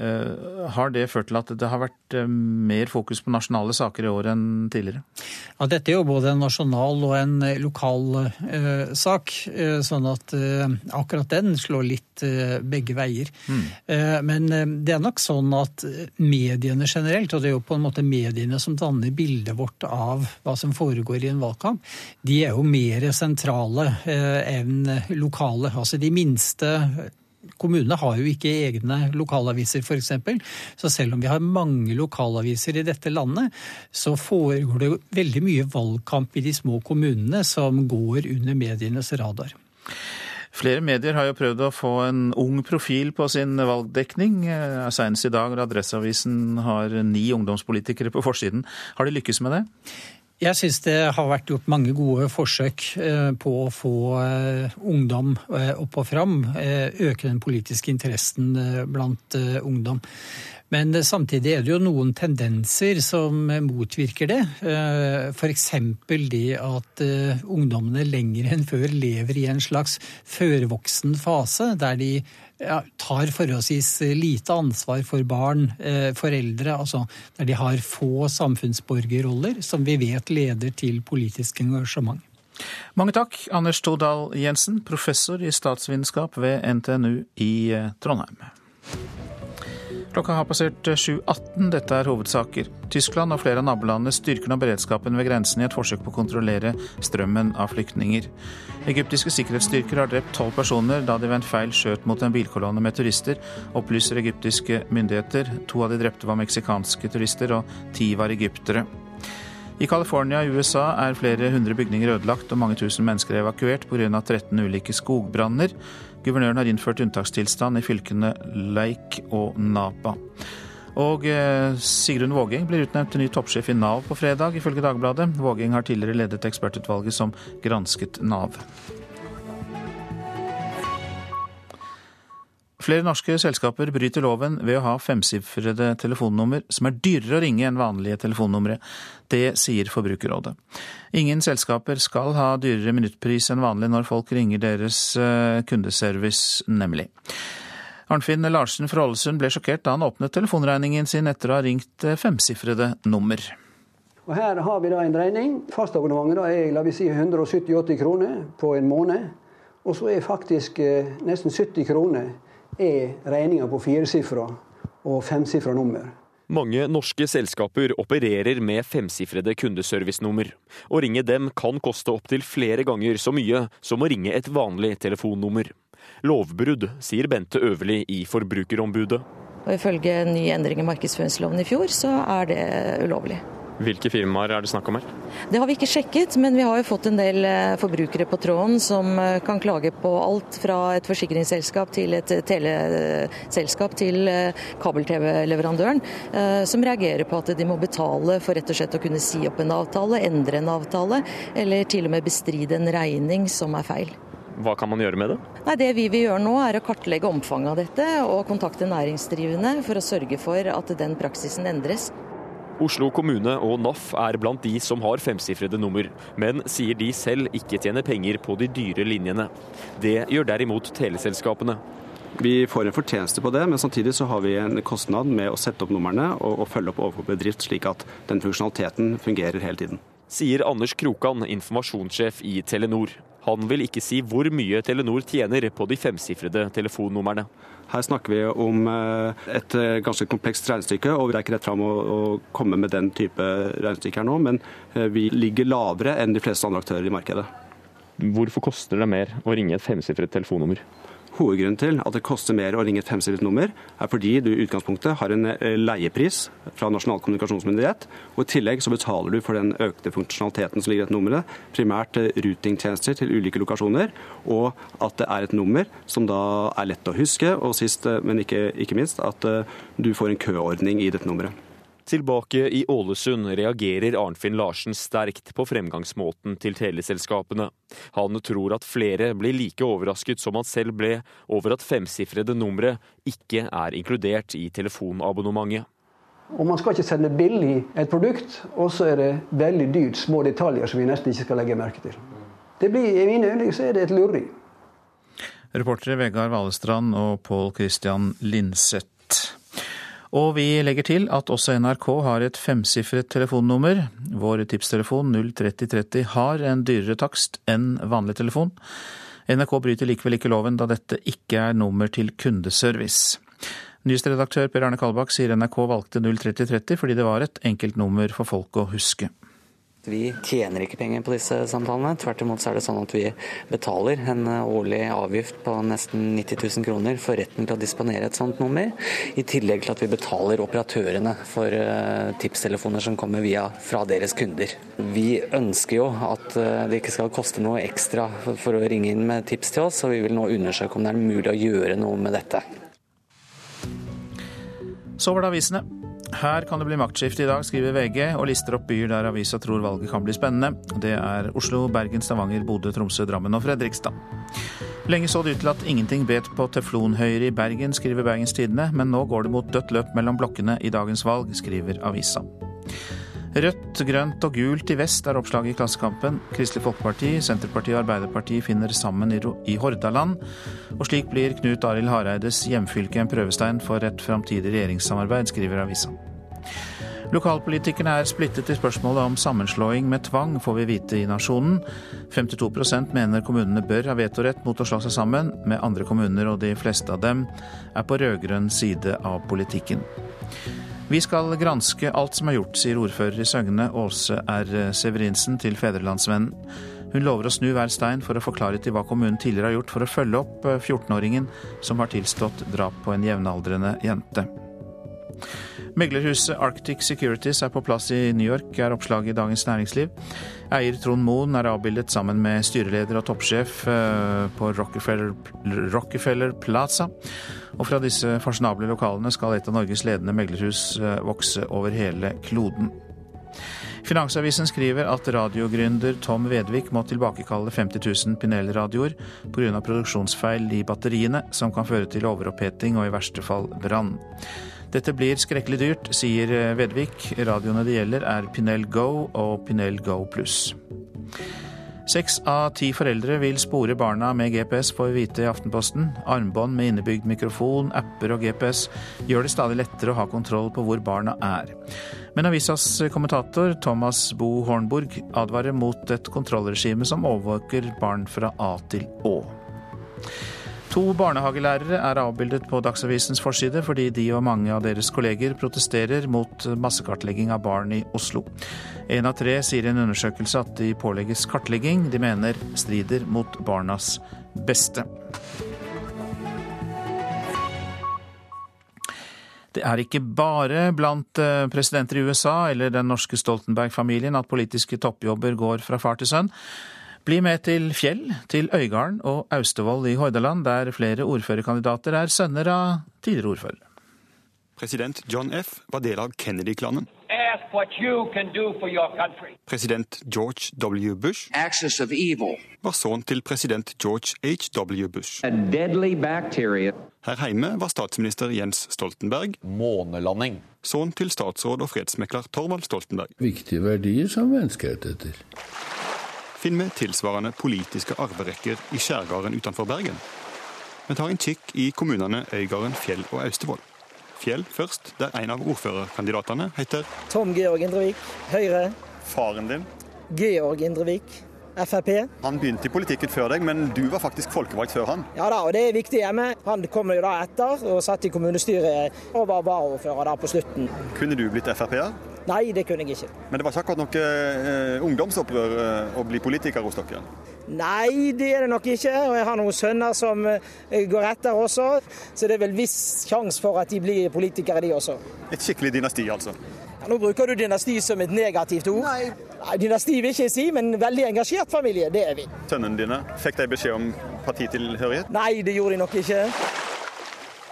eh, har det ført til at det har vært eh, mer fokus på nasjonale saker i år enn tidligere? Ja, dette er jo både en nasjonal og en lokal eh, sak, sånn at eh, akkurat den slår litt eh, begge veier. Mm. men det er nok sånn at mediene generelt, og det er jo på en måte mediene som danner bildet vårt av hva som foregår i en valgkamp, de er jo mer sentrale enn lokale. Altså de minste Kommunene har jo ikke egne lokalaviser, f.eks. Så selv om vi har mange lokalaviser i dette landet, så foregår det veldig mye valgkamp i de små kommunene som går under medienes radar. Flere medier har jo prøvd å få en ung profil på sin valgdekning. Senest i dag når Adresseavisen har ni ungdomspolitikere på forsiden. Har de lykkes med det? Jeg syns det har vært gjort mange gode forsøk eh, på å få eh, ungdom eh, opp og fram. Øke den politiske interessen blant ungdom. Men samtidig er det jo noen tendenser som motvirker det. F.eks. det at ungdommene lenger enn før lever i en slags førvoksen fase, der de ja, tar forholdsvis lite ansvar for barn, eh, foreldre, altså der de har få samfunnsborgerroller, som vi vet leder til politisk engasjement. Mange takk, Anders Todal Jensen, professor i statsvitenskap ved NTNU i eh, Trondheim. Klokka har passert 7.18. Dette er hovedsaker. Tyskland og flere av nabolandene styrker nå beredskapen ved grensen i et forsøk på å kontrollere strømmen av flyktninger. Egyptiske sikkerhetsstyrker har drept tolv personer da de ved en feil skjøt mot en bilkolonne med turister, opplyser egyptiske myndigheter. To av de drepte var meksikanske turister, og ti var egyptere. I California i USA er flere hundre bygninger ødelagt og mange tusen mennesker er evakuert pga. 13 ulike skogbranner. Guvernøren har innført unntakstilstand i fylkene Leik og Napa. Og eh, Sigrun Vågeng blir utnevnt til ny toppsjef i Nav på fredag, ifølge Dagbladet. Vågeng har tidligere ledet ekspertutvalget som gransket Nav. Flere norske selskaper bryter loven ved å ha femsifrede telefonnummer som er dyrere å ringe enn vanlige telefonnumre. Det sier Forbrukerrådet. Ingen selskaper skal ha dyrere minuttpris enn vanlig når folk ringer deres eh, kundeservice, nemlig. Arnfinn Larsen fra Ålesund ble sjokkert da han åpnet telefonregningen sin etter å ha ringt eh, femsifrede nummer. Og Her har vi da en regning. Fastabonnementet er la vi si 170-80 kroner på en måned. Og så er faktisk eh, nesten 70 kroner er regninga på firesifra og femsifra nummer. Mange norske selskaper opererer med femsifrede kundeservicenummer. Å ringe dem kan koste opptil flere ganger så mye som å ringe et vanlig telefonnummer. Lovbrudd, sier Bente Øverli i Forbrukerombudet. Og Ifølge ny endring i markedsføringsloven i fjor, så er det ulovlig. Hvilke firmaer er det snakk om her? Det har vi ikke sjekket, men vi har jo fått en del eh, forbrukere på tråden som eh, kan klage på alt fra et forsikringsselskap til et teleselskap til eh, kabel-TV-leverandøren, som reagerer på at de må betale for rett og slett å kunne si opp en avtale, endre en avtale, eller til og med bestride en regning som er feil. Hva kan man gjøre med det? Nei, det vi vil gjøre nå er å kartlegge omfanget av dette og kontakte næringsdrivende for å sørge for at den praksisen endres. Oslo kommune og NAF er blant de som har femsifrede nummer, men sier de selv ikke tjener penger på de dyre linjene. Det gjør derimot teleselskapene. Vi får en fortjeneste på det, men samtidig så har vi en kostnad med å sette opp numrene og, og følge opp overfor bedrift, slik at den funksjonaliteten fungerer hele tiden. Sier Anders Krokan, informasjonssjef i Telenor. Han vil ikke si hvor mye Telenor tjener på de femsifrede telefonnumrene. Her snakker vi om eh, et eh, ganske komplekst regnestykke, og det er ikke rett fram å, komme med den type regnestykke her nå, men eh, vi ligger lavere enn de fleste andre aktører i markedet. Hvorfor koster det mer å ringe et femsifret telefonnummer? Hovedgrunnen til at det koster mer å ringe et femsifret nummer, er fordi du i utgangspunktet har en eh, leiepris fra Nasjonal kommunikasjonsmyndighet, og i tillegg så betaler du for den økte funksjonaliteten som ligger i dette nummeret, primært eh, rutingtjenester til ulike lokasjoner, og at det er et nummer som da er lett å huske, og sist, eh, men ikke, ikke minst, at du får en køordning i dette nummeret. Tilbake i Ålesund reagerer Arnfinn Larsen sterkt på fremgangsmåten til teleselskapene. Han tror at flere blir like overrasket som han selv ble over at femsifrede numre ikke er inkludert i telefonabonnementet. Og Man skal ikke sende billig et produkt, og så er det veldig dyrt små detaljer som vi nesten ikke skal legge merke til. Det blir, I mine øyne så er det et lureri. Reportere Vegard Valestrand og Pål Christian Linseth. Og vi legger til at også NRK har et femsifret telefonnummer. Vår tipstelefon 03030 har en dyrere takst enn vanlig telefon. NRK bryter likevel ikke loven, da dette ikke er nummer til kundeservice. Nyhetsredaktør Per Arne Kalbakk sier NRK valgte 03030 fordi det var et enkelt nummer for folk å huske. Vi tjener ikke penger på disse samtalene. Tvert imot så er det sånn at vi betaler en årlig avgift på nesten 90 000 kroner for retten til å disponere et sånt nummer. I tillegg til at vi betaler operatørene for eh, tipstelefoner som kommer via fra deres kunder. Vi ønsker jo at eh, det ikke skal koste noe ekstra for å ringe inn med tips til oss, og vi vil nå undersøke om det er mulig å gjøre noe med dette. Så var det avisene. Her kan det bli maktskifte i dag, skriver VG, og lister opp byer der avisa tror valget kan bli spennende. Det er Oslo, Bergen, Stavanger, Bodø, Tromsø, Drammen og Fredrikstad. Lenge så det ut til at ingenting bet på teflonhøyre i Bergen, skriver Bergens Tidende, men nå går det mot dødt løp mellom blokkene i dagens valg, skriver avisa. Rødt, grønt og gult i vest er oppslaget i Klassekampen. Kristelig Folkeparti, Senterpartiet og Arbeiderpartiet finner sammen i Hordaland. Og slik blir Knut Arild Hareides hjemfylke en prøvestein for et framtidig regjeringssamarbeid, skriver avisa. Lokalpolitikerne er splittet i spørsmålet om sammenslåing med tvang, får vi vite i Nasjonen. 52% mener kommunene bør ha vetorett mot å slå seg sammen med andre kommuner, og de fleste av dem er på rød-grønn side av politikken. Vi skal granske alt som er gjort, sier ordfører i Søgne Åse R. Severinsen til Fedrelandsvennen. Hun lover å snu hver stein for å få klarhet i hva kommunen tidligere har gjort for å følge opp 14-åringen som har tilstått drap på en jevnaldrende jente. Meglerhuset Arctic Securities er på plass i New York, er oppslaget i Dagens Næringsliv. Eier Trond Moen er avbildet sammen med styreleder og toppsjef eh, på Rockefeller, Rockefeller Plaza. Og fra disse fasjonable lokalene skal et av Norges ledende meglerhus eh, vokse over hele kloden. Finansavisen skriver at radiogründer Tom Vedvik må tilbakekalle 50 000 Pinel-radioer pga. produksjonsfeil i batteriene, som kan føre til overoppheting og i verste fall brann. Dette blir skrekkelig dyrt, sier Vedvik. Radioene det gjelder er Pinel Go og Pinel Go pluss. Seks av ti foreldre vil spore barna med GPS, får vi vite i Aftenposten. Armbånd med innebygd mikrofon, apper og GPS gjør det stadig lettere å ha kontroll på hvor barna er. Men avisas kommentator Thomas Bo Hornburg advarer mot et kontrollregime som overvåker barn fra A til Å. To barnehagelærere er avbildet på Dagsavisens forside fordi de og mange av deres kolleger protesterer mot massekartlegging av barn i Oslo. En av tre sier i en undersøkelse at de pålegges kartlegging de mener strider mot barnas beste. Det er ikke bare blant eh, presidenter i USA eller den norske Stoltenberg-familien at politiske toppjobber går fra far til sønn. Bli med til Fjell, til Øygarden og Austevoll i Hordaland, der flere ordførerkandidater er sønner av tidligere ordfører. President John F. var del av Kennedy-klanen. President George W. Bush var sønn til president George H.W. Bush. Her hjemme var statsminister Jens Stoltenberg Månelanding. Sønn til statsråd og fredsmekler Torvald Stoltenberg. Viktige verdier som menneskerettigheter finner vi tilsvarende politiske arverekker i skjærgården utenfor Bergen. Vi tar en kikk i kommunene Øygarden, Fjell og Austevoll. Fjell først, der en av ordførerkandidatene heter Tom Georg Indrevik, Høyre. Faren din? Georg Indrevik, Frp. Han begynte i politikken før deg, men du var faktisk folkevalgt før han? Ja da, og det er viktig hjemme. Han kom jo da etter og satt i kommunestyret og var varaordfører der på slutten. Kunne du blitt Frp-er? Nei, det kunne jeg ikke. Men det var ikke akkurat noe eh, ungdomsopprør eh, å bli politiker hos dere? Nei, det er det nok ikke. Og jeg har noen sønner som eh, går etter også. Så det er vel viss sjanse for at de blir politikere, de også. Et skikkelig dynasti, altså? Ja, nå bruker du dynasti som et negativt ord. Nei. Nei, Dynasti vil ikke si, men veldig engasjert familie, det er vi. Sønnene dine, fikk de beskjed om partitilhørighet? Nei, det gjorde de nok ikke.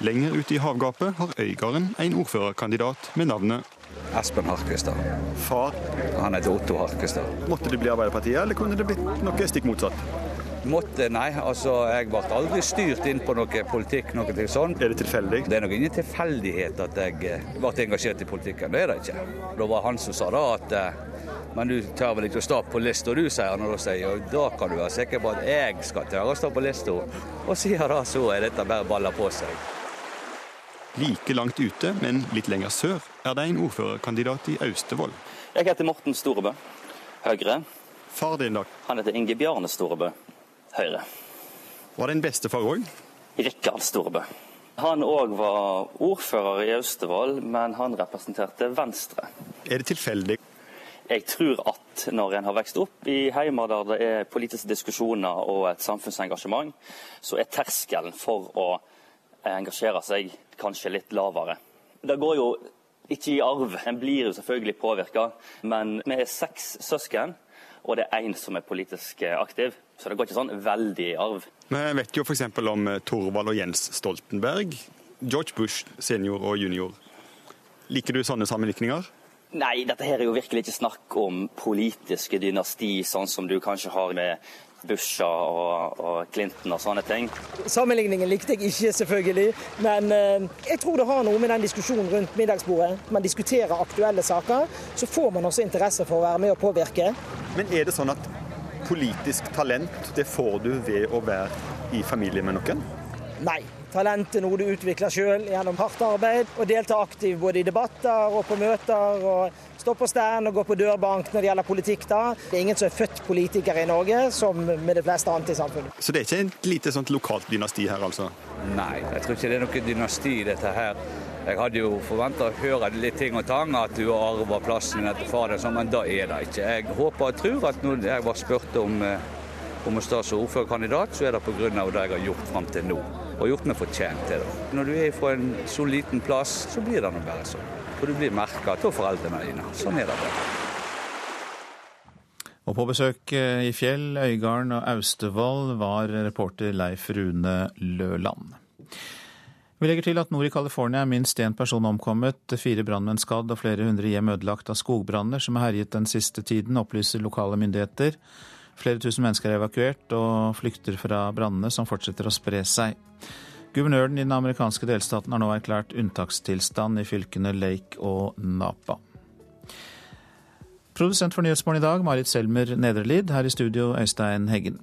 Lenger ute i havgapet har Øygarden en ordførerkandidat med navnet Espen Harkestad. Far? Han heter Otto Harkestad. Måtte det bli Arbeiderpartiet, eller kunne det blitt noe stikk motsatt? Måtte, nei. Altså, jeg ble aldri styrt inn på noe politikk. noe til sånn. Er det tilfeldig? Det er nok ingen tilfeldighet at jeg eh, ble engasjert i politikken. Det er det ikke. Det var han som sa da at eh, men du tør vel ikke å stå på lista du, sier han. Og da sier jeg da kan du være sikker på at jeg skal tørre å stå på lista. Og sier da så er dette bare baller på seg. Like langt ute, men litt lenger sør, er det en ordførerkandidat i Austevoll. Jeg heter Morten Storebø, Høyre. Far din, da? Han heter Inge Bjarne Storebø, Høyre. Var det en bestefar òg? Rikard Storebø. Han òg var ordfører i Austevoll, men han representerte Venstre. Er det tilfeldig? Jeg tror at når en har vokst opp i heimer der det er politiske diskusjoner og et samfunnsengasjement, så er terskelen for å engasjere seg kanskje litt lavere. Det går jo ikke i arv. En blir jo selvfølgelig påvirka. Men vi er seks søsken, og det er én som er politisk aktiv. Så det går ikke sånn veldig i arv. Vi vet jo f.eks. om Torvald og Jens Stoltenberg. George Bush senior og junior. Liker du sånne sammenlikninger? Nei, dette her er jo virkelig ikke snakk om politiske dynasti, sånn som du kanskje har med Busha og, og, Clinton og sånne ting. Sammenligningen likte jeg ikke, selvfølgelig. Men eh, jeg tror det har noe med den diskusjonen rundt middagsbordet. Man diskuterer aktuelle saker. Så får man også interesse for å være med og påvirke. Men er det sånn at politisk talent, det får du ved å være i familie med noen? Nei. Talent er noe du utvikler sjøl gjennom hardt arbeid og delta aktivt både i debatter og på møter. og Stå på stand og gå på dørbank når det gjelder politikk. da. Det er ingen som er født politiker i Norge, som med det fleste annet i samfunnet. Så det er ikke et lite sånt lokalt dynasti her, altså? Nei, jeg tror ikke det er noe dynasti dette her. Jeg hadde jo forventa å høre litt ting og tang, at du arver plassen etter faren, men det er det ikke. Jeg håper og tror at når jeg var spurt om, eh, om å stå som ordførerkandidat, så er det pga. det jeg har gjort fram til nå. Og gjort meg fortjent til det. Når du er fra en så liten plass, så blir det nå bare sånn. For du blir merka av foreldrene dine. Sånn er det bare. Og på besøk i Fjell, Øygarden og Austevoll var reporter Leif Rune Løland. Vi legger til at nord i California er minst én person omkommet, fire brannmenn skadd og flere hundre hjem ødelagt av skogbranner som har herjet den siste tiden, opplyser lokale myndigheter. Flere tusen mennesker er evakuert og flykter fra brannene som fortsetter å spre seg. Guvernøren i den amerikanske delstaten har nå erklært unntakstilstand i fylkene Lake og Napa. Produsent for Nyhetsmorgen i dag, Marit Selmer Nedrelid. Her i studio, Øystein Heggen.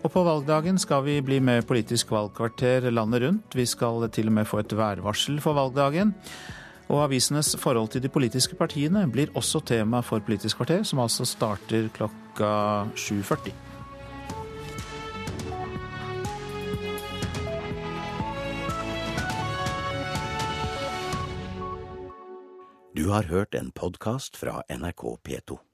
Og på valgdagen skal vi bli med Politisk valgkvarter landet rundt. Vi skal til og med få et værvarsel for valgdagen. Og avisenes forhold til de politiske partiene blir også tema for Politisk kvarter, som altså starter klokka 7.40. Du har hørt en podkast fra NRK P2.